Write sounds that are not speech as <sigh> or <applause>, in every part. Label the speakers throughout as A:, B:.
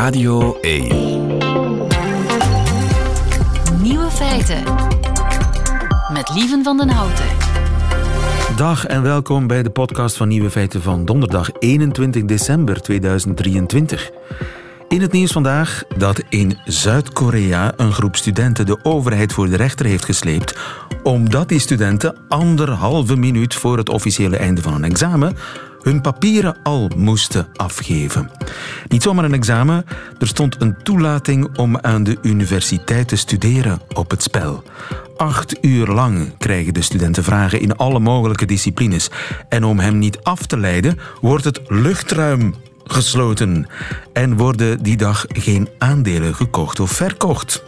A: Radio 1.
B: Nieuwe feiten. Met Lieven van den Houten.
C: Dag en welkom bij de podcast van Nieuwe Feiten van donderdag 21 december 2023. In het nieuws vandaag dat in Zuid-Korea een groep studenten de overheid voor de rechter heeft gesleept omdat die studenten anderhalve minuut voor het officiële einde van een examen hun papieren al moesten afgeven. Niet zomaar een examen, er stond een toelating om aan de universiteit te studeren op het spel. Acht uur lang krijgen de studenten vragen in alle mogelijke disciplines. En om hem niet af te leiden, wordt het luchtruim gesloten. En worden die dag geen aandelen gekocht of verkocht.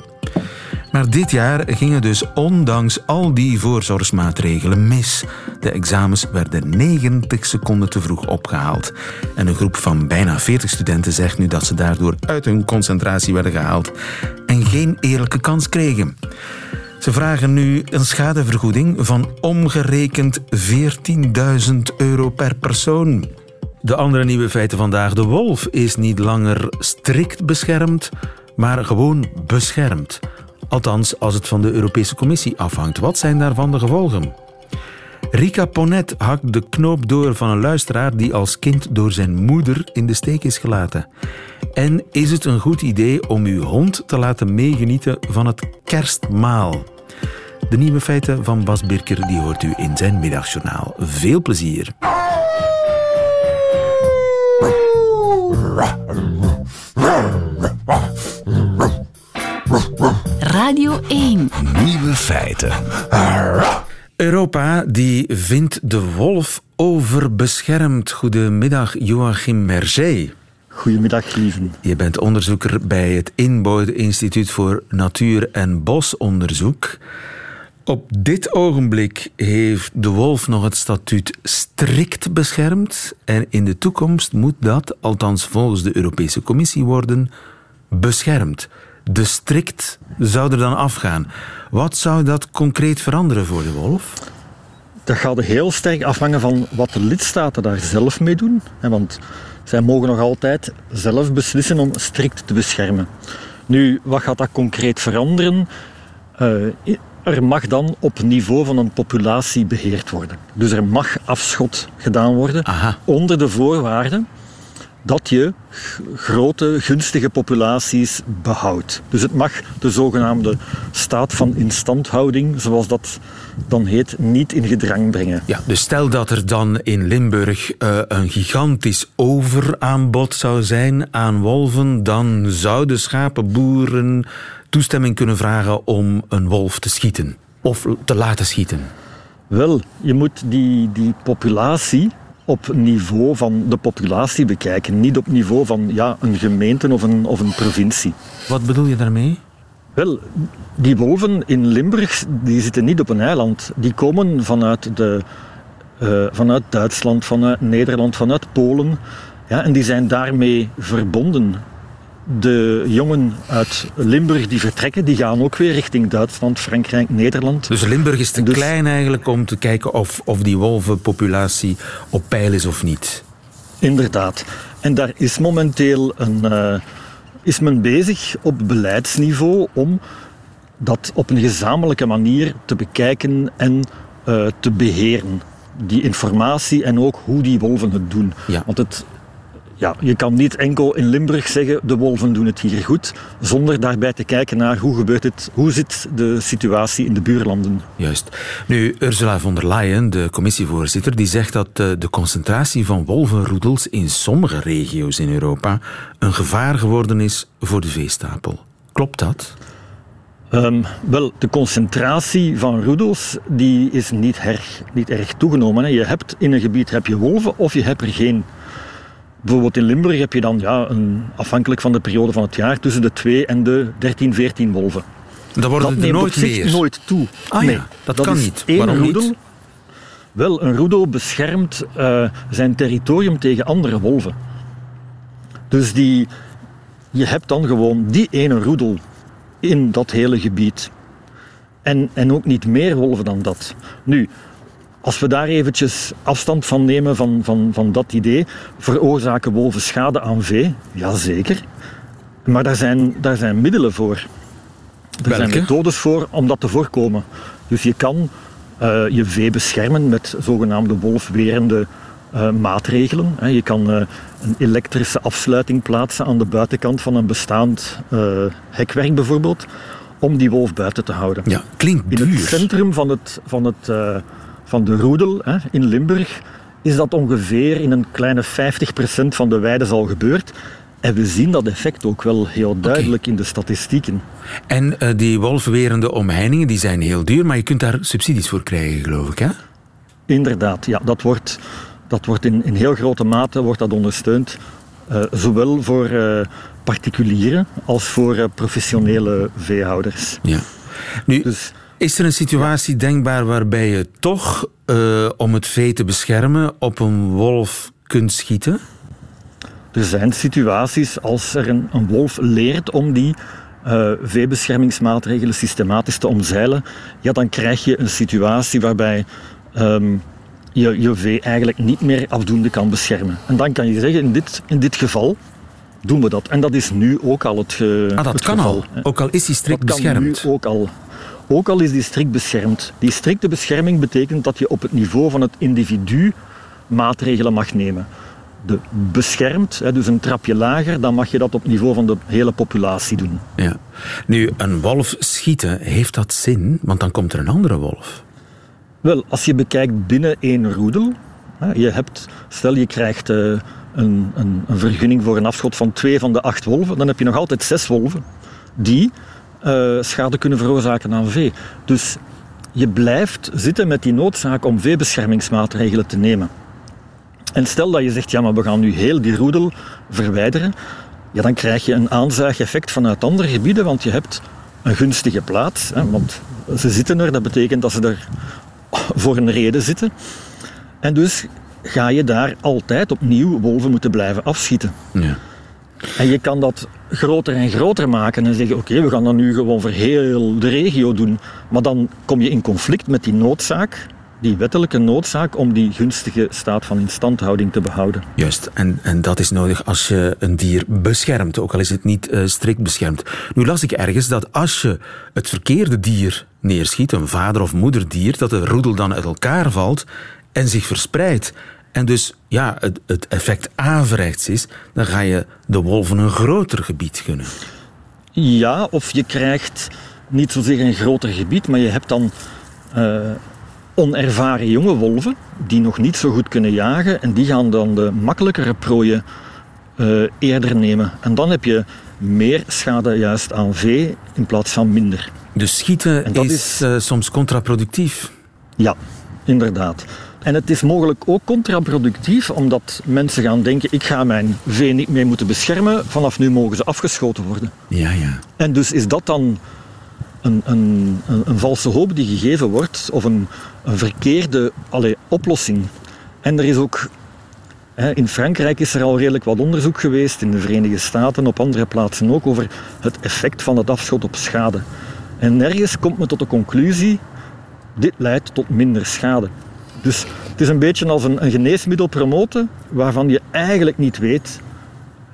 C: Maar dit jaar ging het dus ondanks al die voorzorgsmaatregelen mis. De examens werden 90 seconden te vroeg opgehaald. En een groep van bijna 40 studenten zegt nu dat ze daardoor uit hun concentratie werden gehaald en geen eerlijke kans kregen. Ze vragen nu een schadevergoeding van omgerekend 14.000 euro per persoon. De andere nieuwe feiten vandaag. De wolf is niet langer strikt beschermd, maar gewoon beschermd. Althans, als het van de Europese Commissie afhangt. Wat zijn daarvan de gevolgen? Rika Ponet hakt de knoop door van een luisteraar die als kind door zijn moeder in de steek is gelaten. En is het een goed idee om uw hond te laten meegenieten van het kerstmaal? De nieuwe feiten van Bas Birker die hoort u in zijn middagjournaal. Veel plezier.
B: Radio 1.
A: Nieuwe feiten.
C: Europa die vindt de wolf overbeschermd. Goedemiddag, Joachim Merget.
D: Goedemiddag, lieven.
C: Je bent onderzoeker bij het Inbouwde Instituut voor Natuur- en Bosonderzoek. Op dit ogenblik heeft de wolf nog het statuut strikt beschermd. En in de toekomst moet dat, althans volgens de Europese Commissie, worden beschermd. De strikt zou er dan afgaan. Wat zou dat concreet veranderen voor de wolf?
D: Dat gaat heel sterk afhangen van wat de lidstaten daar zelf mee doen. Want zij mogen nog altijd zelf beslissen om strikt te beschermen. Nu, wat gaat dat concreet veranderen? Uh, er mag dan op niveau van een populatie beheerd worden. Dus er mag afschot gedaan worden
C: Aha.
D: onder de voorwaarden dat je grote, gunstige populaties behoudt. Dus het mag de zogenaamde staat van instandhouding, zoals dat dan heet, niet in gedrang brengen.
C: Ja, dus stel dat er dan in Limburg uh, een gigantisch overaanbod zou zijn aan wolven, dan zouden schapenboeren toestemming kunnen vragen om een wolf te schieten of te laten schieten.
D: Wel, je moet die, die populatie op niveau van de populatie bekijken, niet op niveau van ja, een gemeente of een, of een provincie.
C: Wat bedoel je daarmee?
D: Wel, die wolven in Limburg die zitten niet op een eiland. Die komen vanuit, de, uh, vanuit Duitsland, vanuit Nederland, vanuit Polen. Ja, en die zijn daarmee verbonden de jongen uit Limburg die vertrekken, die gaan ook weer richting Duitsland, Frankrijk, Nederland.
C: Dus Limburg is te dus... klein eigenlijk om te kijken of, of die wolvenpopulatie op peil is of niet.
D: Inderdaad. En daar is momenteel een, uh, is men bezig op beleidsniveau om dat op een gezamenlijke manier te bekijken en uh, te beheren. Die informatie en ook hoe die wolven het doen.
C: Ja.
D: Want het, ja, je kan niet enkel in Limburg zeggen de wolven doen het hier goed, zonder daarbij te kijken naar hoe gebeurt het, hoe zit de situatie in de buurlanden.
C: Juist. Nu, Ursula von der Leyen, de commissievoorzitter, die zegt dat eh, de concentratie van wolvenroedels in sommige regio's in Europa een gevaar geworden is voor de veestapel. Klopt dat?
D: Um, wel, de concentratie van roedels die is niet, erg, niet erg toegenomen. Hè. Je hebt in een gebied heb je wolven of je hebt er geen. Bijvoorbeeld in Limburg heb je dan, ja, een, afhankelijk van de periode van het jaar, tussen de 2 en de 13, 14 wolven.
C: Dan worden
D: dat
C: er
D: neemt
C: nooit
D: op zich
C: meer.
D: nooit toe.
C: Ah
D: nee,
C: ja, dat, kan
D: is
C: niet.
D: één
C: Waarom
D: roedel.
C: niet?
D: Wel, een roedel beschermt uh, zijn territorium tegen andere wolven. Dus die, je hebt dan gewoon die ene roedel in dat hele gebied. En, en ook niet meer wolven dan dat. Nu, als we daar eventjes afstand van nemen van, van, van dat idee, veroorzaken wolven schade aan vee? Jazeker. Maar daar zijn, daar zijn middelen voor. Er zijn
C: Welke?
D: methodes voor om dat te voorkomen. Dus je kan eh, je vee beschermen met zogenaamde wolfwerende eh, maatregelen. Je kan eh, een elektrische afsluiting plaatsen aan de buitenkant van een bestaand hekwerk bijvoorbeeld, om die wolf buiten te houden.
C: Ja, klinkt
D: In het
C: duur.
D: centrum van, het, van, het, van de roedel hè, in Limburg is dat ongeveer in een kleine 50% van de weiden al gebeurd. En we zien dat effect ook wel heel duidelijk in de statistieken.
C: En eh, die wolfwerende omheiningen die zijn heel duur, maar je kunt daar subsidies voor krijgen, geloof ik. Hè?
D: Inderdaad, ja, dat wordt, dat wordt in, in heel grote mate wordt dat ondersteund. eh, zowel voor eh, particulieren als voor professionele veehouders.
C: Ja. Nu,
D: Dus
C: is er een situatie denkbaar waarbij je toch, eh, om het vee te beschermen, op een wolf kunt schieten?
D: Er zijn situaties als er een, een wolf leert om die eh, veebeschermingsmaatregelen systematisch te omzeilen, ja, dan krijg je een situatie waarbij ehm, je je vee eigenlijk niet meer afdoende kan beschermen. En dan kan je zeggen, in dit, in dit geval doen we dat. En dat is nu ook al het, ge,
C: Ah, dat
D: het
C: kan
D: geval.
C: al. Ook al is die strikt
D: dat kan
C: beschermd.
D: nu ook al. Ook al is die strikt beschermd. Die strikte bescherming betekent dat je op het niveau van het individu maatregelen mag nemen. De beschermd, dus een trapje lager, dan mag je dat op niveau van de hele populatie doen.
C: Ja. Nu, een wolf schieten, heeft dat zin? Want dan komt er een andere wolf.
D: Wel, als je bekijkt binnen één roedel, je hebt, stel je krijgt eh, een, een, een vergunning voor een afschot van twee van de acht wolven, dan heb je nog altijd zes wolven die eh, schade kunnen veroorzaken aan vee. Dus je blijft zitten met die noodzaak om veebeschermingsmaatregelen te nemen. En stel dat je zegt, ja, maar we gaan nu heel die roedel verwijderen, ja, dan krijg je een aanzuigeffect vanuit andere gebieden, want je hebt een gunstige plaats. Hè, want ze zitten er, dat betekent dat ze er voor een reden zitten. En dus ga je daar altijd opnieuw wolven moeten blijven afschieten.
C: Ja.
D: En je kan dat groter en groter maken en zeggen: Oké, we gaan dat nu gewoon voor heel de regio doen. Maar dan kom je in conflict met die noodzaak, die wettelijke noodzaak, om die gunstige staat van instandhouding te behouden.
C: Juist, en, en dat is nodig als je een dier beschermt, ook al is het niet eh, strikt beschermd. Nu las ik ergens dat als je het verkeerde dier neerschiet, een vader- of moederdier, dat de roedel dan uit elkaar valt en zich verspreidt. En dus ja, het, het effect averechts is, dan ga je de wolven een groter gebied gunnen.
D: Ja, of je krijgt niet zozeer een groter gebied, maar je hebt dan eh, onervaren jonge wolven die nog niet zo goed kunnen jagen en die gaan dan de makkelijkere prooien eh, eerder nemen. En dan heb je meer schade juist aan vee in plaats van minder.
C: Dus schieten is,
D: is-
C: eh, soms contraproductief.
D: Ja, inderdaad. En het is mogelijk ook contraproductief omdat mensen gaan denken ik ga mijn vee niet meer moeten beschermen, vanaf nu mogen ze afgeschoten worden.
C: Ja, ja.
D: En dus is dat dan een, een, een, een valse hoop die gegeven wordt, of een, een verkeerde allee, oplossing. En er is ook, hè, in Frankrijk is er al redelijk wat onderzoek geweest, in de Verenigde Staten, op andere plaatsen ook, over het effect van het afschot op schade. En nergens komt men tot de conclusie, dit leidt tot minder schade. Dus het is een beetje als een, een geneesmiddel promoten, waarvan je eigenlijk niet weet,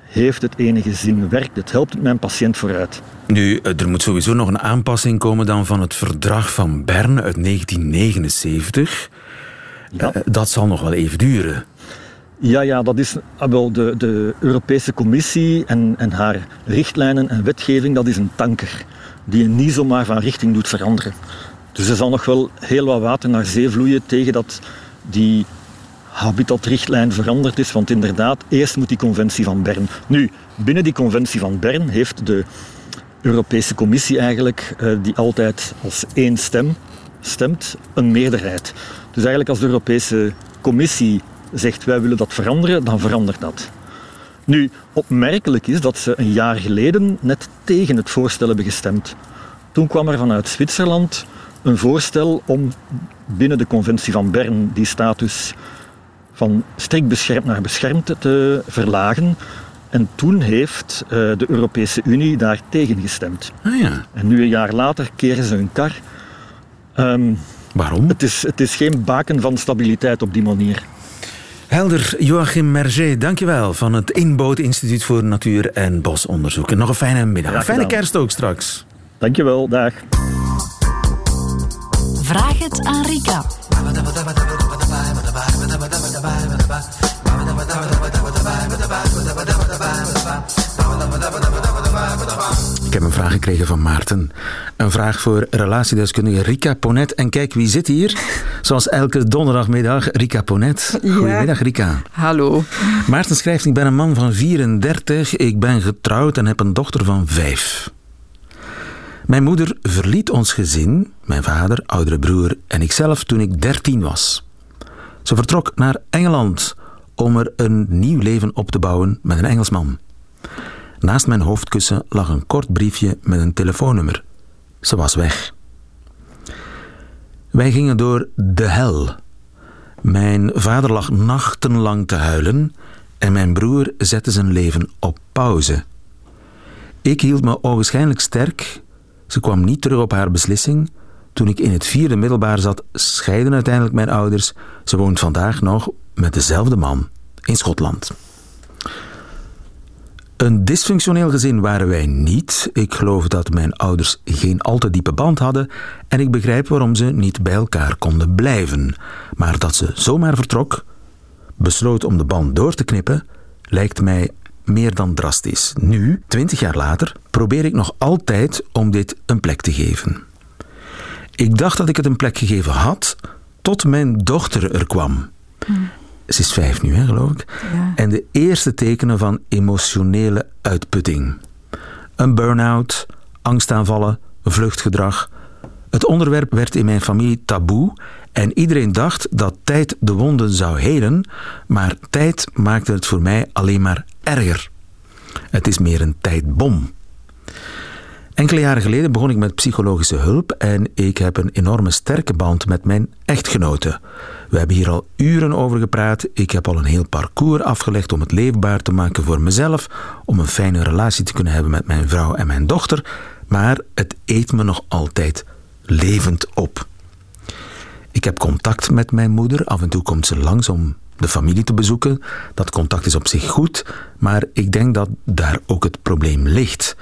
D: heeft het enige zin, werkt het, helpt het mijn patiënt vooruit.
C: Nu, eh, er moet sowieso nog een aanpassing komen dan van het verdrag van Bern uit 1979.
D: Ja.
C: Eh, dat zal nog wel even duren.
D: Ja, ja, dat is ah, wel de, de Europese Commissie en, en haar richtlijnen en wetgeving, dat is een tanker die je niet zomaar van richting doet veranderen. Dus er zal nog wel heel wat water naar zee vloeien tegen dat die habitatrichtlijn veranderd is. Want inderdaad, eerst moet die conventie van Bern. Nu, binnen die conventie van Bern heeft de Europese Commissie eigenlijk, eh, die altijd als één stem stemt, een meerderheid. Dus eigenlijk als de Europese Commissie zegt wij willen dat veranderen, dan verandert dat. Nu, opmerkelijk is dat ze een jaar geleden net tegen het voorstel hebben gestemd. Toen kwam er vanuit Zwitserland een voorstel om binnen de conventie van Bern die status van strikt beschermd naar beschermd te verlagen. En toen heeft eh, de Europese Unie daar tegen gestemd.
C: Ah ja,
D: En nu een jaar later keren ze hun kar. Ehm,
C: waarom?
D: het, is, het is geen baken van stabiliteit op die manier.
C: Helder, Joachim Merger, dankjewel van het Inboot Instituut voor Natuur- en Bosonderzoek. En nog een fijne middag. Fijne kerst ook straks.
D: Dankjewel, dag.
B: Vraag het aan Rika.
C: Ik heb een vraag gekregen van Maarten. Een vraag voor relatiedeskundige Rika Ponet. En kijk, wie zit hier? Zoals elke donderdagmiddag, Rika Ponet.
E: Ja.
C: Goedemiddag, Rika.
E: Hallo.
C: Maarten schrijft, ik ben een man van 34, ik ben getrouwd en heb een dochter van 5. Mijn moeder verliet ons gezin, mijn vader, oudere broer en ikzelf toen ik 13 was. Ze vertrok naar Engeland om er een nieuw leven op te bouwen met een Engelsman. Naast mijn hoofdkussen lag een kort briefje met een telefoonnummer. Ze was weg. Wij gingen door de hel. Mijn vader lag nachtenlang te huilen en mijn broer zette zijn leven op pauze. Ik hield me ogenschijnlijk sterk. Ze kwam niet terug op haar beslissing. Toen ik in het vierde middelbaar zat, scheiden uiteindelijk mijn ouders. Ze woont vandaag nog met dezelfde man in Schotland. Een dysfunctioneel gezin waren wij niet. Ik geloof dat mijn ouders geen al te diepe band hadden en ik begrijp waarom ze niet bij elkaar konden blijven. Maar dat ze zomaar vertrok, besloot om de band door te knippen, lijkt mij meer dan drastisch. Nu, twintig jaar later, probeer ik nog altijd om dit een plek te geven. Ik dacht dat ik het een plek gegeven had, tot mijn dochter er kwam. Ze is vijf nu, hè, geloof ik.
E: Ja.
C: En de eerste tekenen van emotionele uitputting. Een burn-out, angstaanvallen, vluchtgedrag. Het onderwerp werd in mijn familie taboe en iedereen dacht dat tijd de wonden zou helen, maar tijd maakte het voor mij alleen maar erger. Het is meer een tijdbom. Enkele jaren geleden begon ik met psychologische hulp en ik heb een enorme sterke band met mijn echtgenote. We hebben hier al uren over gepraat. Ik heb al een heel parcours afgelegd om het leefbaar te maken voor mezelf, om een fijne relatie te kunnen hebben met mijn vrouw en mijn dochter, maar het eet me nog altijd levend op. Ik heb contact met mijn moeder. Af en toe komt ze langs om de familie te bezoeken. Dat contact is op zich goed, maar ik denk dat daar ook het probleem ligt.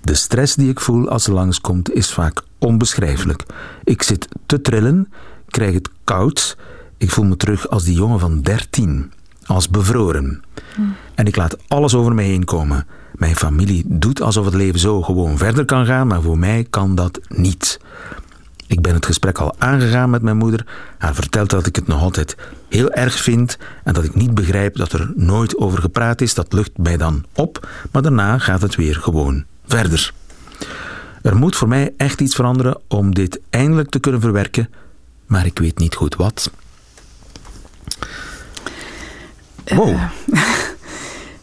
C: De stress die ik voel als ze langskomt is vaak onbeschrijfelijk. Ik zit te trillen, krijg het koud. Ik voel me terug als die jongen van 13, als bevroren. En ik laat alles over mij heen komen. Mijn familie doet alsof het leven zo gewoon verder kan gaan, maar voor mij kan dat niet. Ik ben het gesprek al aangegaan met mijn moeder. Haar vertelt dat ik het nog altijd heel erg vind en dat ik niet begrijp dat er nooit over gepraat is. Dat lucht mij dan op, maar daarna gaat het weer gewoon verder. Er moet voor mij echt iets veranderen om dit eindelijk te kunnen verwerken, maar ik weet niet goed wat. Wow, <laughs>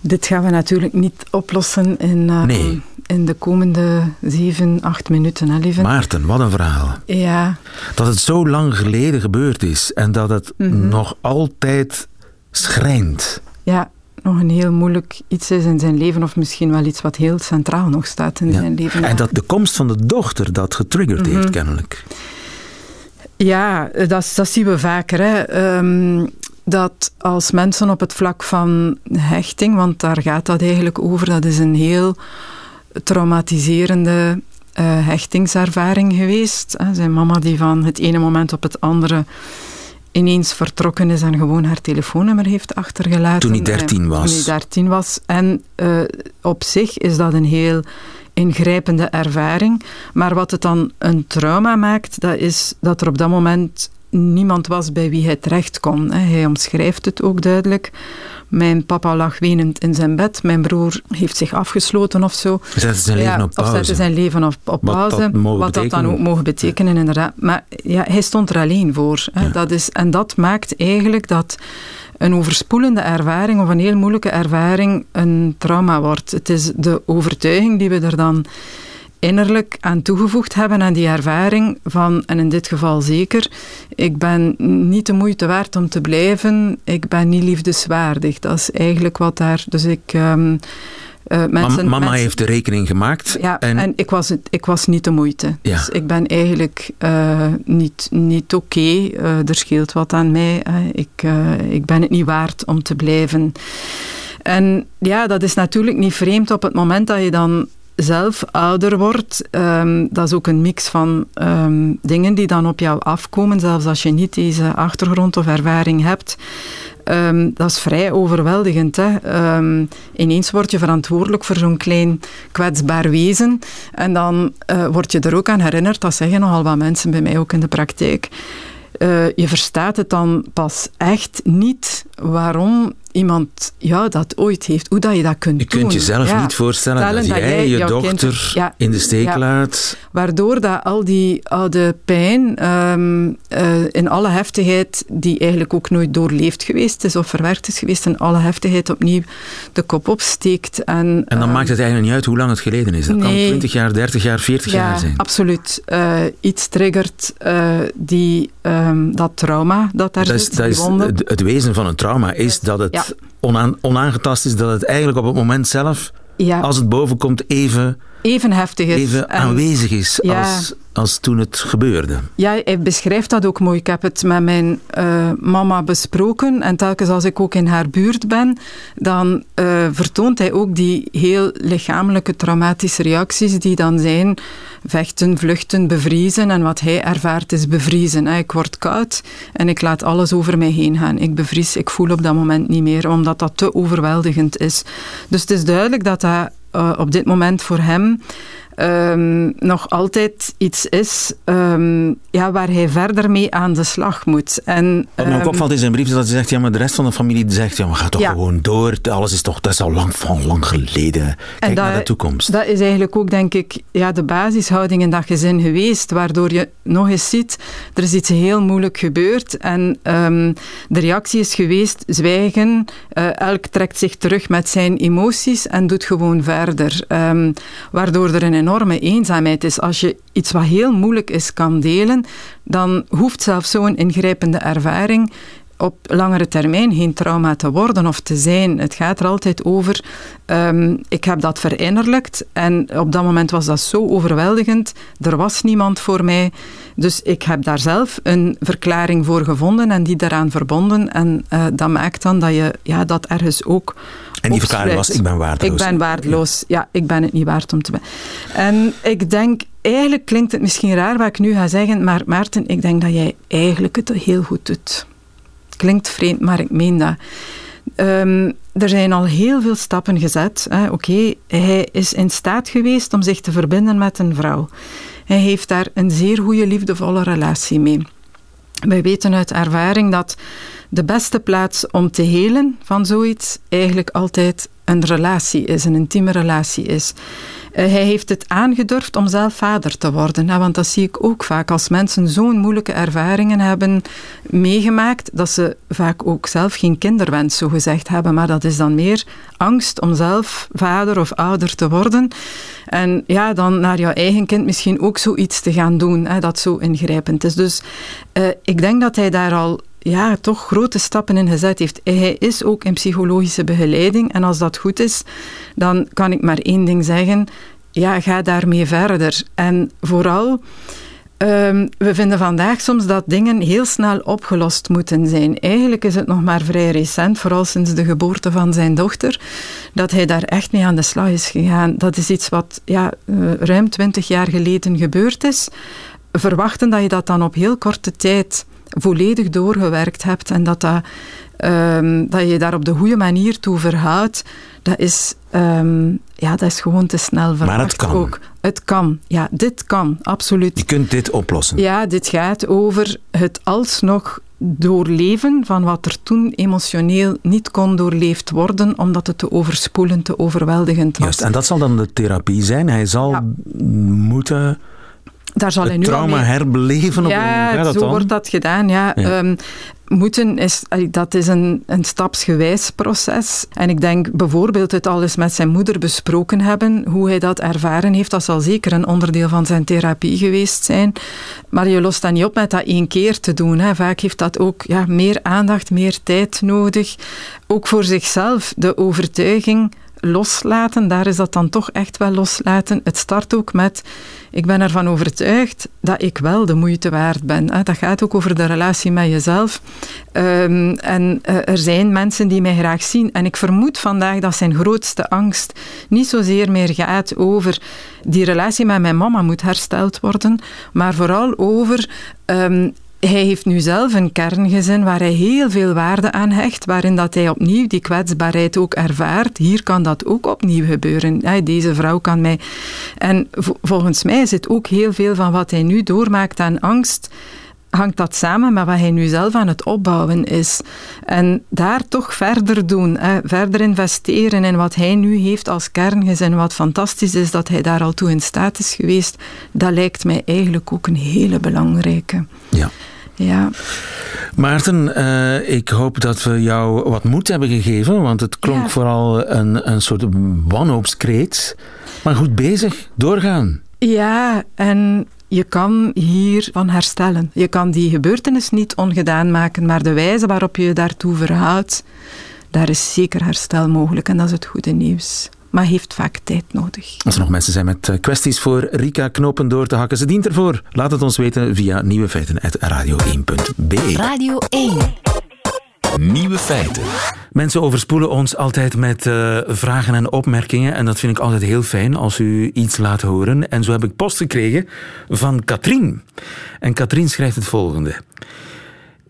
E: Dit gaan we natuurlijk niet oplossen in, eh,
C: Nee.
E: in de komende zeven, acht minuten, hè, lieve?
C: Maarten, wat een verhaal.
E: Ja,
C: Dat het zo lang geleden gebeurd is en dat het nog altijd schrijnt.
E: ja, nog een heel moeilijk iets is in zijn leven, of misschien wel iets wat heel centraal nog staat in
C: Ja.
E: zijn leven.
C: En dat de komst van de dochter dat getriggerd heeft, kennelijk.
E: Ja, dat, dat zien we vaker. Hè. Ehm, dat als mensen op het vlak van hechting, want daar gaat dat eigenlijk over, dat is een heel traumatiserende eh, hechtingservaring geweest. Hè. Zijn mama die van het ene moment op het andere ineens vertrokken is en gewoon haar telefoonnummer heeft achtergelaten.
C: Toen hij 13
E: Eh,
C: was.
E: Toen hij 13 was. En eh, op zich is dat een heel ingrijpende ervaring. Maar wat het dan een trauma maakt, dat is dat er op dat moment niemand was bij wie hij terecht kon. Hij omschrijft het ook duidelijk. Mijn papa lag wenend in zijn bed. Mijn broer heeft zich afgesloten of zo.
C: Zette zijn leven
E: Ja,
C: op
E: Of
C: pauze.
E: zette zijn leven op, op
C: Wat
E: pauze.
C: dat
E: wat dat dan ook mogen betekenen, inderdaad. Maar ja, hij stond er alleen voor. Hè.
C: Ja.
E: Dat is, en dat maakt eigenlijk dat een overspoelende ervaring of een heel moeilijke ervaring een trauma wordt. Het is de overtuiging die we er dan innerlijk aan toegevoegd hebben aan die ervaring van, en in dit geval zeker, ik ben niet de moeite waard om te blijven, ik ben niet liefdeswaardig. Dat is eigenlijk wat daar... Dus ik... ehm, Uh, mensen,
C: mama heeft de rekening gemaakt.
E: Ja, en, ik, was het, ik was niet de moeite. Ja. Dus ik ben eigenlijk uh, niet, niet oké. Okay. Uh, er scheelt wat aan mij. ik, ik ben het niet waard om te blijven. En ja, dat is natuurlijk niet vreemd op het moment dat je dan zelf ouder wordt, um, dat is ook een mix van um, dingen die dan op jou afkomen, zelfs als je niet deze achtergrond of ervaring hebt. Um, dat is vrij overweldigend. Hè? ineens word je verantwoordelijk voor zo'n klein kwetsbaar wezen. En dan uh, word je er ook aan herinnerd, dat zeggen nogal wat mensen bij mij ook in de praktijk. Uh, je verstaat het dan pas echt niet waarom iemand ja, dat ooit heeft, hoe dat je dat kunt
C: doen. Je kunt jezelf niet voorstellen dat, jij je dochter in de steek laat.
E: Waardoor dat al die oude pijn um, uh, in alle heftigheid, die eigenlijk ook nooit doorleefd geweest is of verwerkt is geweest, in alle heftigheid opnieuw de kop opsteekt. En,
C: en dan uh, maakt het eigenlijk niet uit hoe lang het geleden is. Dat nee, kan 20 jaar, 30 jaar, 40 jaar zijn.
E: absoluut. Uh, iets triggert die, um, dat trauma dat daar
C: dat
E: zit.
C: Is, dat is het, het wezen van een trauma is dat het onaan, onaangetast is, dat het eigenlijk op het moment zelf, als het bovenkomt, even,
E: even heftig is.
C: Even aanwezig is als, als toen het gebeurde.
E: Ja, hij beschrijft dat ook mooi. Ik heb het met mijn uh, mama besproken en telkens als ik ook in haar buurt ben, dan uh, vertoont hij ook die heel lichamelijke traumatische reacties die dan zijn vechten, vluchten, bevriezen en wat hij ervaart is bevriezen. Ik word koud en ik laat alles over mij heen gaan. Ik bevries, ik voel op dat moment niet meer, omdat dat te overweldigend is. Dus het is duidelijk dat dat uh, op dit moment voor hem um, nog altijd iets is um, ja, waar hij verder mee aan de slag moet. En,
C: Wat ook ehm, opvalt in zijn brief is dat hij zegt, ja, maar de rest van de familie zegt, ja, maar ga toch gewoon door. Alles is toch, dat is al lang van lang geleden. Kijk naar de toekomst.
E: Dat is eigenlijk ook, denk ik, ja, de basishouding in dat gezin geweest, waardoor je nog eens ziet, er is iets heel moeilijk gebeurd en um, de reactie is geweest, zwijgen, uh, elk trekt zich terug met zijn emoties en doet gewoon verder. Um, waardoor er een enorme eenzaamheid is. Als je iets wat heel moeilijk is kan delen, dan hoeft zelfs zo'n ingrijpende ervaring op langere termijn geen trauma te worden of te zijn. Het gaat er altijd over, um, ik heb dat verinnerlijkt en op dat moment was dat zo overweldigend. Er was niemand voor mij. Dus ik heb daar zelf een verklaring voor gevonden en die daaraan verbonden. En uh, dat maakt dan dat je ja, dat ergens ook.
C: En die verklaring was: ik ben waardeloos.
E: Ik ben waardeloos. Ja, ik ben het niet waard om te zijn. En ik denk, eigenlijk klinkt het misschien raar wat ik nu ga zeggen, maar Maarten, ik denk dat jij eigenlijk het heel goed doet. Klinkt vreemd, maar ik meen dat. Um, er zijn al heel veel stappen gezet. Oké, hij is in staat geweest om zich te verbinden met een vrouw. Hij heeft daar een zeer goede, liefdevolle relatie mee. Wij weten uit ervaring dat de beste plaats om te helen van zoiets eigenlijk altijd een relatie is, een intieme relatie is. Eh, hij heeft het aangedurfd om zelf vader te worden. want dat zie ik ook vaak. Als mensen zo'n moeilijke ervaringen hebben meegemaakt, dat ze vaak ook zelf geen kinderwens zo gezegd hebben. Maar dat is dan meer angst om zelf vader of ouder te worden. En ja, dan naar jouw eigen kind misschien ook zoiets te gaan doen, hè, dat zo ingrijpend is. Dus uh, ik denk dat hij daar al ja, toch grote stappen in gezet heeft. Hij is ook in psychologische begeleiding en als dat goed is, dan kan ik maar één ding zeggen. Ja, ga daarmee verder. En vooral, um, we vinden vandaag soms dat dingen heel snel opgelost moeten zijn. Eigenlijk is het nog maar vrij recent, vooral sinds de geboorte van zijn dochter, dat hij daar echt mee aan de slag is gegaan. Dat is iets wat ja, uh, ruim twintig jaar geleden gebeurd is. Verwachten dat je dat dan op heel korte tijd volledig doorgewerkt hebt en dat, dat, um, dat je daar op de goede manier toe verhoudt, dat is, um, ja, dat is gewoon te snel verwacht.
C: Maar het kan.
E: Ook. Het kan, ja, dit kan, absoluut.
C: Je kunt dit oplossen.
E: Ja, dit gaat over het alsnog doorleven van wat er toen emotioneel niet kon doorleefd worden, omdat het te overspoelend, te overweldigend was.
C: Juist, en dat zal dan de therapie zijn. Hij zal ja. moeten
E: daar zal
C: het
E: hij nu
C: trauma
E: mee...
C: herbeleven? Op
E: ja,
C: dat
E: zo
C: dan?
E: wordt dat gedaan. Ja.
C: Ja.
E: Um, moeten is, dat is een, een stapsgewijs proces. En ik denk bijvoorbeeld het al eens met zijn moeder besproken hebben, hoe hij dat ervaren heeft. Dat zal zeker een onderdeel van zijn therapie geweest zijn. Maar je lost dat niet op met dat één keer te doen. Hè. Vaak heeft dat ook ja, meer aandacht, meer tijd nodig. Ook voor zichzelf de overtuiging loslaten, daar is dat dan toch echt wel loslaten. Het start ook met, ik ben ervan overtuigd dat ik wel de moeite waard ben. Dat gaat ook over de relatie met jezelf. Ehm, en eh, er zijn mensen die mij graag zien. En ik vermoed vandaag dat zijn grootste angst niet zozeer meer gaat over die relatie met mijn mama moet hersteld worden, maar vooral over ehm, hij heeft nu zelf een kerngezin waar hij heel veel waarde aan hecht, waarin dat hij opnieuw die kwetsbaarheid ook ervaart. Hier kan dat ook opnieuw gebeuren. Deze vrouw kan mij... En volgens mij zit ook heel veel van wat hij nu doormaakt aan angst hangt dat samen met wat hij nu zelf aan het opbouwen is. En daar toch verder doen, hè, verder investeren in wat hij nu heeft als kerngezin, wat fantastisch is dat hij daar al toe in staat is geweest, dat lijkt mij eigenlijk ook een hele belangrijke.
C: Ja.
E: Ja.
C: Maarten, uh, ik hoop dat we jou wat moed hebben gegeven, want het klonk vooral een, een soort wanhoopskreet. Maar goed bezig, doorgaan.
E: Ja, en je kan hiervan herstellen. Je kan die gebeurtenis niet ongedaan maken, maar de wijze waarop je je daartoe verhoudt, daar is zeker herstel mogelijk en dat is het goede nieuws maar heeft vaak tijd nodig.
C: Als er nog mensen zijn met eh, kwesties voor Rika Knopen door te hakken, ze dient ervoor. Laat het ons weten via nieuwefeiten.radio1.be.
B: Radio 1.
A: Nieuwe feiten.
C: Mensen overspoelen ons altijd met uh, vragen en opmerkingen. En dat vind ik altijd heel fijn als u iets laat horen. En zo heb ik post gekregen van Katrien. En Katrien schrijft het volgende.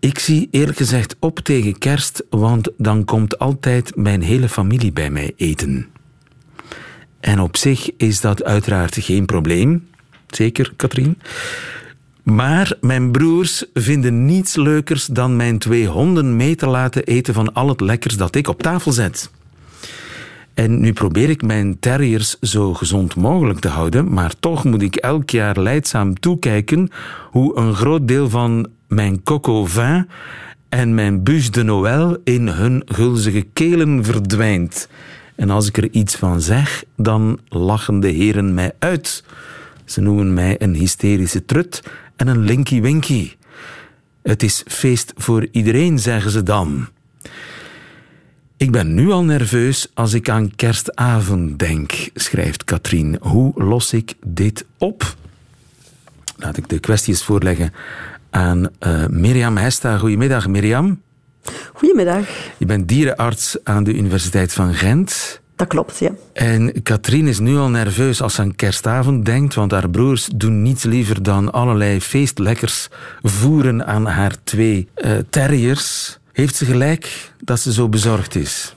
C: Ik zie eerlijk gezegd op tegen kerst, want dan komt altijd mijn hele familie bij mij eten. En op zich is dat uiteraard geen probleem. Zeker, Katrien. Maar mijn broers vinden niets leukers dan mijn twee honden mee te laten eten van al het lekkers dat ik op tafel zet. En nu probeer ik mijn terriers zo gezond mogelijk te houden, maar toch moet ik elk jaar leidzaam toekijken hoe een groot deel van mijn coco vin en mijn bûche de Noël in hun gulzige kelen verdwijnt. En als ik er iets van zeg, dan lachen de heren mij uit. Ze noemen mij een hysterische trut en een linky winky. Het is feest voor iedereen, zeggen ze dan. Ik ben nu al nerveus als ik aan kerstavond denk, schrijft Katrien. Hoe los ik dit op? Laat ik de kwesties voorleggen aan uh, Mirjam Hesta. Goedemiddag, Mirjam.
F: Goedemiddag.
C: Je bent dierenarts aan de Universiteit van Gent.
F: Dat klopt, ja.
C: En Katrien is nu al nerveus als ze aan kerstavond denkt, want haar broers doen niets liever dan allerlei feestlekkers voeren aan haar twee uh, terriers. Heeft ze gelijk dat ze zo bezorgd is?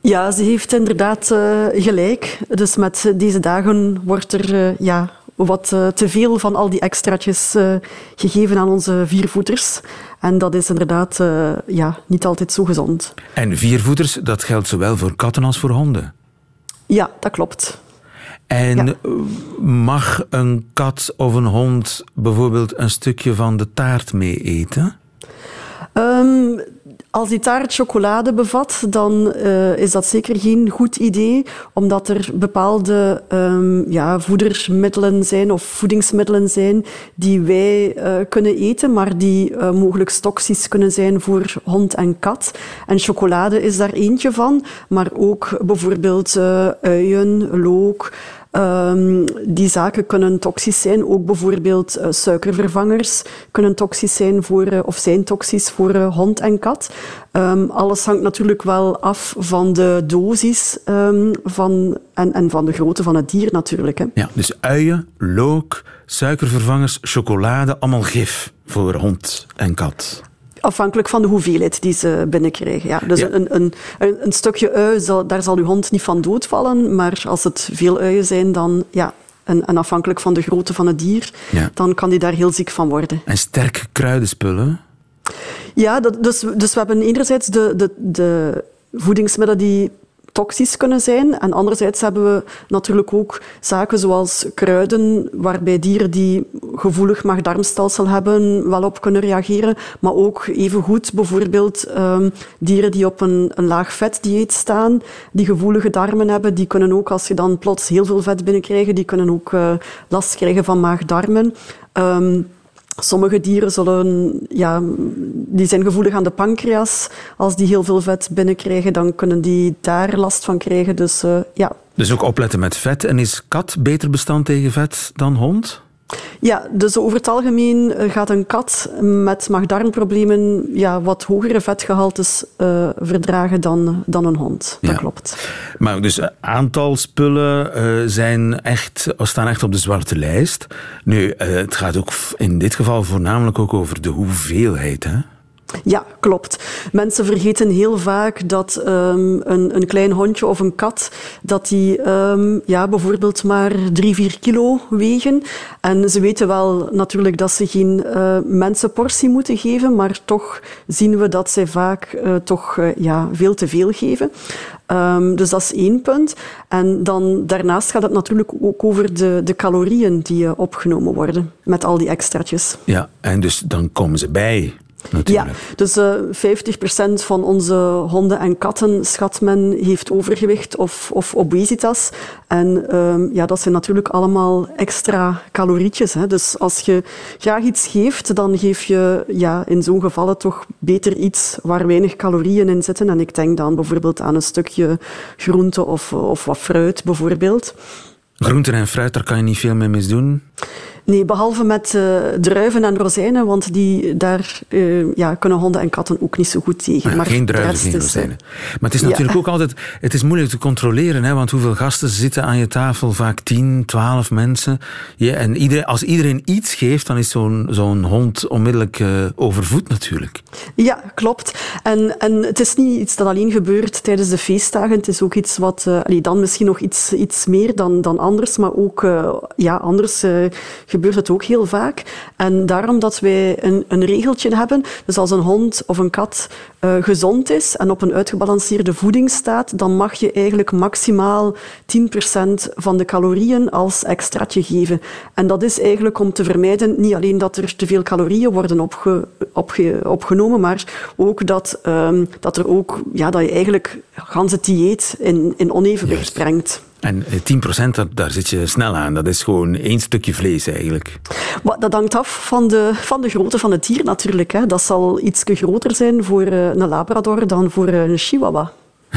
F: Ja, ze heeft inderdaad uh, gelijk. Dus met deze dagen wordt er uh, ja, wat uh, te veel van al die extraatjes uh, gegeven aan onze viervoeters. En dat is inderdaad uh, ja, niet altijd zo gezond.
C: En viervoeters, dat geldt zowel voor katten als voor honden?
F: Ja, dat klopt.
C: En ja. mag een kat of een hond bijvoorbeeld een stukje van de taart mee eten?
F: Um, als die taart chocolade bevat, dan uh, is dat zeker geen goed idee, omdat er bepaalde um, ja, voedermiddelen zijn of voedingsmiddelen zijn die wij uh, kunnen eten, maar die uh, mogelijk toxisch kunnen zijn voor hond en kat. En chocolade is daar eentje van, maar ook bijvoorbeeld uien, look. Um, die zaken kunnen toxisch zijn. Ook bijvoorbeeld uh, suikervervangers kunnen toxisch zijn voor, uh, of zijn toxisch voor uh, hond en kat. Um, alles hangt natuurlijk wel af van de dosis um, van, en, en van de grootte van het dier natuurlijk. Hè.
C: Ja, dus uien, look, suikervervangers, chocolade, allemaal gif voor hond en kat.
F: Afhankelijk van de hoeveelheid die ze binnenkrijgen. Ja. Dus ja. Een, een, een, stukje ui, zal, daar zal uw hond niet van doodvallen. Maar als het veel uien zijn, dan ja, en, en, afhankelijk van de grootte van het dier, ja. dan kan die daar heel ziek van worden.
C: En sterke kruidenspullen?
F: Ja, dat, dus, dus we hebben enerzijds de, de, de voedingsmiddelen die toxisch kunnen zijn. En anderzijds hebben we natuurlijk ook zaken zoals kruiden, waarbij dieren die gevoelig maag-darmstelsel hebben wel op kunnen reageren. Maar ook evengoed bijvoorbeeld um, dieren die op een, een laag vetdieet staan, die gevoelige darmen hebben, die kunnen ook, als je dan plots heel veel vet binnenkrijgt, die kunnen ook uh, last krijgen van maag-darmen. Um, Sommige dieren zullen, ja, die zijn gevoelig aan de pancreas. Als die heel veel vet binnenkrijgen, dan kunnen die daar last van krijgen. Dus uh, ja.
C: Dus ook opletten met vet. En is kat beter bestand tegen vet dan hond?
F: Ja, dus over het algemeen eh, gaat een kat met maagdarmproblemen ja, wat hogere vetgehaltes uh, verdragen dan, dan een hond. Dat klopt.
C: Maar dus een aantal spullen uh, zijn echt, staan echt op de zwarte lijst. Nu, het gaat ook in dit geval voornamelijk ook over de hoeveelheid. Hè?
F: Ja, klopt. Mensen vergeten heel vaak dat um, een, een, klein hondje of een kat, dat die um, ja, bijvoorbeeld maar drie, vier kilo wegen. En ze weten wel natuurlijk dat ze geen uh, mensenportie moeten geven, maar toch zien we dat zij vaak uh, toch uh, ja, veel te veel geven. Um, dus dat is één punt. En dan daarnaast gaat het natuurlijk ook over de, de calorieën die opgenomen worden met al die extraatjes.
C: Ja, en dus dan komen ze bij
F: ja, dus uh, eh, 50% van onze honden en katten, schat men, heeft overgewicht of, of obesitas. En um, ja, dat zijn natuurlijk allemaal extra calorietjes. Hè. Dus als je graag iets geeft, dan geef je ja, in zo'n gevallen toch beter iets waar weinig calorieën in zitten. En ik denk dan bijvoorbeeld aan een stukje groente of, of wat fruit bijvoorbeeld.
C: Groenten en fruit, daar kan je niet veel mee misdoen?
F: Nee, behalve met uh, druiven en rozijnen, want die, daar uh, ja, kunnen honden en katten ook niet zo goed tegen.
C: Maar,
F: maar
C: geen druiven, geen rozijnen. Maar het is natuurlijk ja. ook altijd het is moeilijk te controleren, hè, want hoeveel gasten zitten aan je tafel? Vaak 10, 12 mensen. Ja, en iedereen, als iedereen iets geeft, dan is zo'n zo'n hond onmiddellijk uh, overvoed natuurlijk.
F: Ja, klopt. En, en het is niet iets dat alleen gebeurt tijdens de feestdagen. Het is ook iets wat, dan misschien nog iets, iets meer dan, dan anders, maar ook ja, anders gebeurt het ook heel vaak. En daarom dat wij een, een regeltje hebben, dus als een hond of een kat uh, gezond is en op een uitgebalanceerde voeding staat, dan mag je eigenlijk maximaal 10% van de calorieën als extraatje geven. En dat is eigenlijk om te vermijden, niet alleen dat er te veel calorieën worden opge, opge, opgenomen, maar ook dat, um, dat, er ook, ja, dat je eigenlijk ganse dieet in, in onevenwicht brengt.
C: En 10% dat, daar zit je snel aan. Dat is gewoon één stukje vlees eigenlijk.
F: Maar dat hangt af van de, van de grootte van het dier natuurlijk. Hè. Dat zal iets groter zijn voor een Labrador dan voor een Chihuahua. <laughs>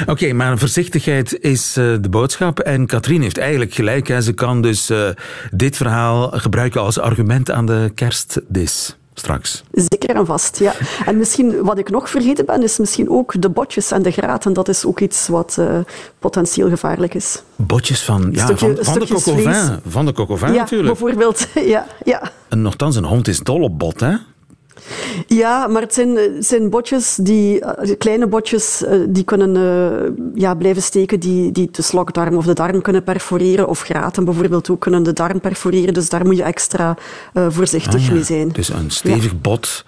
C: Oké, okay, maar voorzichtigheid is uh, de boodschap. En Katrien heeft eigenlijk gelijk. Hè. Ze kan dus uh, dit verhaal gebruiken als argument aan de kerstdis straks.
F: Zeker en vast, ja. En misschien wat ik nog vergeten ben, is misschien ook de botjes en de graten. Dat is ook iets wat uh, potentieel gevaarlijk is.
C: Botjes van, ja, stukje, van, van de cocovin. Van de cocovin
F: ja,
C: natuurlijk.
F: bijvoorbeeld. <laughs> Ja, ja.
C: En nogthans, een hond is dol op bot, hè?
F: Ja, maar het zijn, het zijn botjes, die, kleine botjes, eh, die kunnen uh, ja, blijven steken, die, die de slokdarm of de darm kunnen perforeren, of graten bijvoorbeeld ook kunnen de darm perforeren. Dus daar moet je extra uh, voorzichtig ah, ja. mee zijn.
C: Dus een stevig ja. bot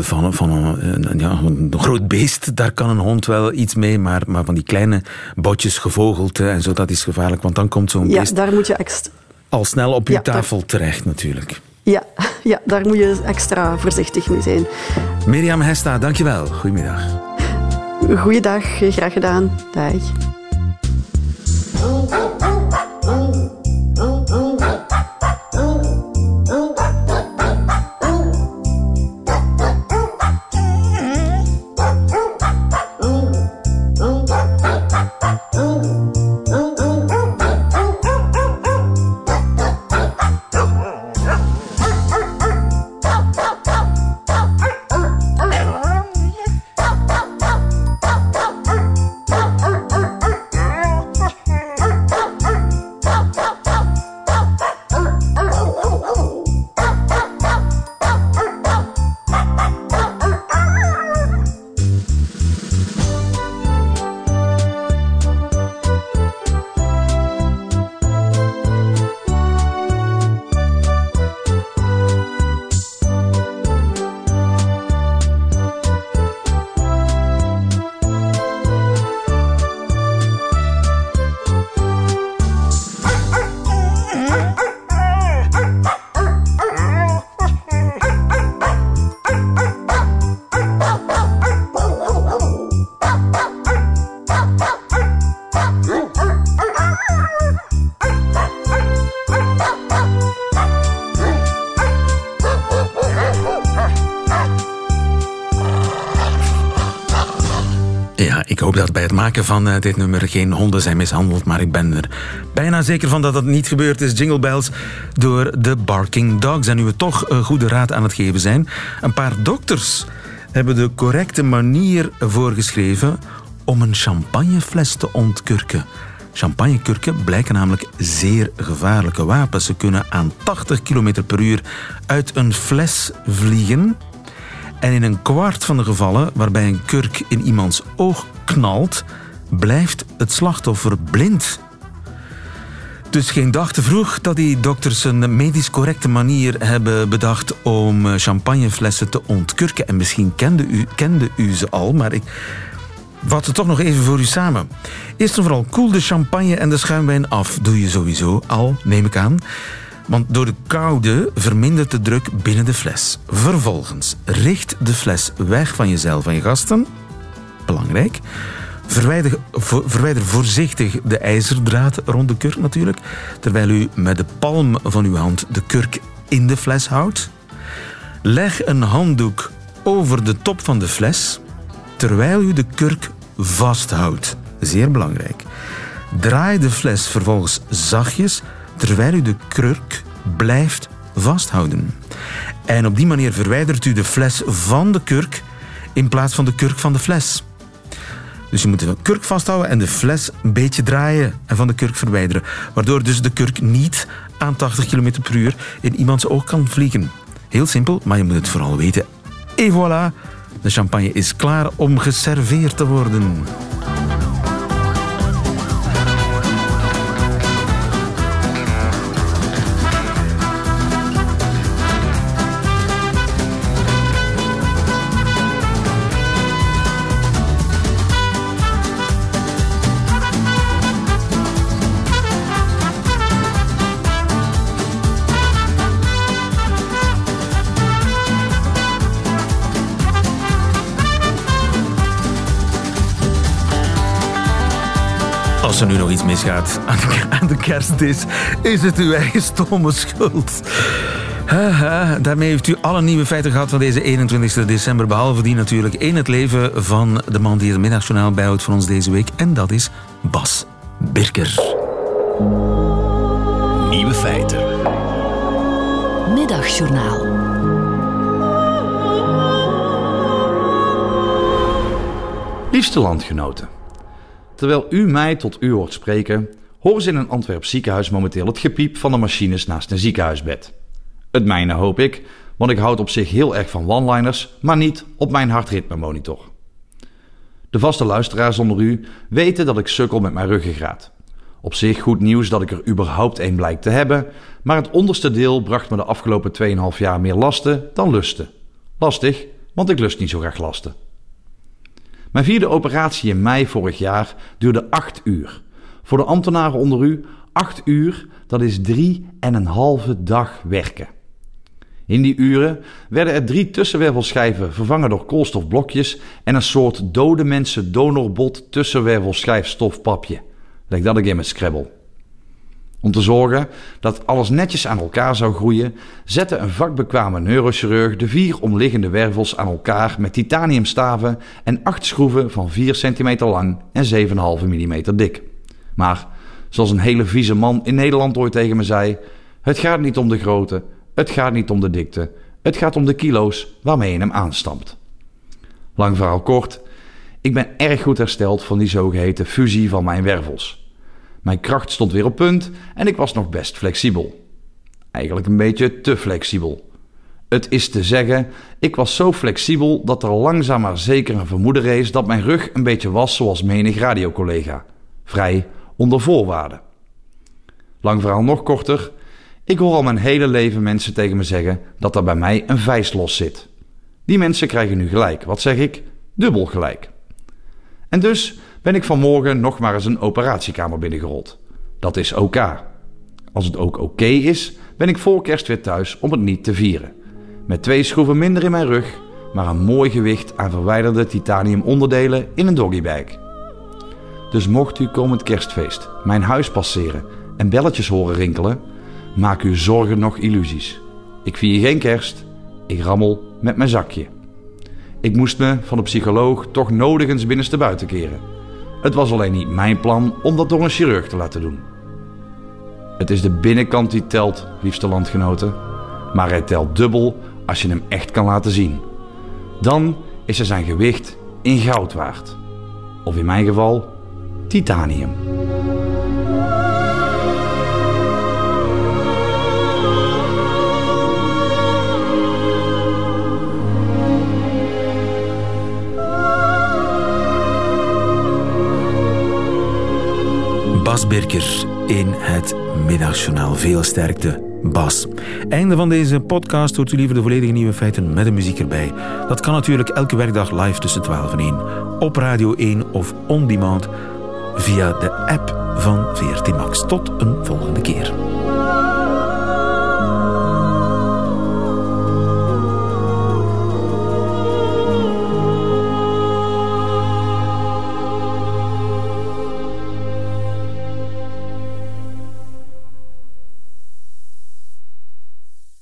C: van, van een, een, ja, een groot beest, daar kan een hond wel iets mee, maar, maar van die kleine botjes, gevogelte en zo, dat is gevaarlijk, want dan komt zo'n
F: ja,
C: beest
F: daar moet je extra...
C: al snel op je tafel daar... terecht natuurlijk.
F: Ja, <laughs> ja, daar moet je extra voorzichtig mee zijn.
C: Mirjam Hesta, dankjewel. Goedemiddag.
F: Goeiedag, graag gedaan. Dag.
C: Van eh, dit nummer geen honden zijn mishandeld, maar ik ben er bijna zeker van dat dat niet gebeurd is. Jingle Bells door de Barking Dogs. En nu we toch een goede raad aan het geven zijn, een paar dokters hebben de correcte manier voorgeschreven om een champagnefles te ontkurken. Champagnekurken blijken namelijk zeer gevaarlijke wapens. Ze kunnen aan 80 km per uur uit een fles vliegen. En in een kwart van de gevallen waarbij een kurk in iemands oog knalt, blijft het slachtoffer blind. Dus geen dag te vroeg dat die dokters een medisch correcte manier hebben bedacht om champagneflessen te ontkurken. En misschien kende u, kende u ze al, maar ik vat het toch nog even voor u samen. Eerst en vooral koel de champagne en de schuimwijn af. Doe je sowieso al, neem ik aan. Want door de koude vermindert de druk binnen de fles. Vervolgens richt de fles weg van jezelf en je gasten. Belangrijk. Verwijder, verwijder voorzichtig de ijzerdraad rond de kurk natuurlijk, terwijl u met de palm van uw hand de kurk in de fles houdt. Leg een handdoek over de top van de fles, terwijl u de kurk vasthoudt. Zeer belangrijk. Draai de fles vervolgens zachtjes terwijl u de kurk blijft vasthouden. En op die manier verwijdert u de fles van de kurk in plaats van de kurk van de fles. Dus je moet de kurk vasthouden en de fles een beetje draaien en van de kurk verwijderen. Waardoor dus de kurk niet aan 80 km per uur in iemands oog kan vliegen. Heel simpel, maar je moet het vooral weten. Et voilà, de champagne is klaar om geserveerd te worden. Als er nu nog iets misgaat aan de kerstdis, is het uw eigen stomme schuld. Haha, daarmee heeft u alle nieuwe feiten gehad van deze 21 december. Behalve die natuurlijk in het leven van de man die het middagjournaal bijhoudt voor ons deze week. En dat is Bas Birker.
A: Nieuwe feiten.
B: Middagjournaal.
G: Liefste landgenoten. Terwijl u mij tot u hoort spreken, horen ze in een Antwerps ziekenhuis momenteel het gepiep van de machines naast een ziekenhuisbed. Het mijne hoop ik, want ik houd op zich heel erg van one-liners, maar niet op mijn hartritmemonitor. De vaste luisteraars onder u weten dat ik sukkel met mijn ruggengraat. Op zich goed nieuws dat ik er überhaupt één blijkt te hebben, maar het onderste deel bracht me de afgelopen 2,5 jaar meer lasten dan lusten. Lastig, want ik lust niet zo graag lasten. Mijn vierde operatie in mei vorig jaar duurde 8 uur. Voor de ambtenaren onder u, 8 uur, dat is drie en een halve dag werken. In die uren werden er drie tussenwervelschijven vervangen door koolstofblokjes en een soort dode mensen donorbot tussenwervelschijfstofpapje. Leg dat ik in met Scrabble. Om te zorgen dat alles netjes aan elkaar zou groeien, zette een vakbekwame neurochirurg de vier omliggende wervels aan elkaar met titaniumstaven en acht schroeven van 4 cm lang en 7,5 mm dik. Maar, zoals een hele vieze man in Nederland ooit tegen me zei: Het gaat niet om de grootte, het gaat niet om de dikte, het gaat om de kilo's waarmee je hem aanstampt. Lang verhaal kort, ik ben erg goed hersteld van die zogeheten fusie van mijn wervels. Mijn kracht stond weer op punt en ik was nog best flexibel. Eigenlijk een beetje te flexibel. Het is te zeggen, ik was zo flexibel dat er langzaam maar zeker een vermoeden rees dat mijn rug een beetje was zoals menig radiocollega. Vrij onder voorwaarden. Lang verhaal nog korter. Ik hoor al mijn hele leven mensen tegen me zeggen dat er bij mij een vijs los zit. Die mensen krijgen nu gelijk. Wat zeg ik? Dubbel gelijk. En dus ben ik vanmorgen nog maar eens een operatiekamer binnengerold. Dat is OK. Als het ook oké is, ben ik voor kerst weer thuis om het niet te vieren. Met twee schroeven minder in mijn rug, maar een mooi gewicht aan verwijderde titanium onderdelen in een doggybag. Dus mocht u komend kerstfeest mijn huis passeren en belletjes horen rinkelen, maak u zorgen nog illusies. Ik vier geen kerst, ik rammel met mijn zakje. Ik moest me van de psycholoog toch nodig eens binnenste buiten keren. Het was alleen niet mijn plan om dat door een chirurg te laten doen. Het is de binnenkant die telt, liefste landgenoten. Maar hij telt dubbel als je hem echt kan laten zien. Dan is er zijn gewicht in goud waard. Of in mijn geval, titanium.
C: Bas Birker in het Middagjournaal. Veel sterkte, Bas. Einde van deze podcast hoort u liever de volledige nieuwe feiten met de muziek erbij. Dat kan natuurlijk elke werkdag live tussen 12 en 1. Op Radio 1 of on demand via de app van VRT Max. Tot een volgende keer.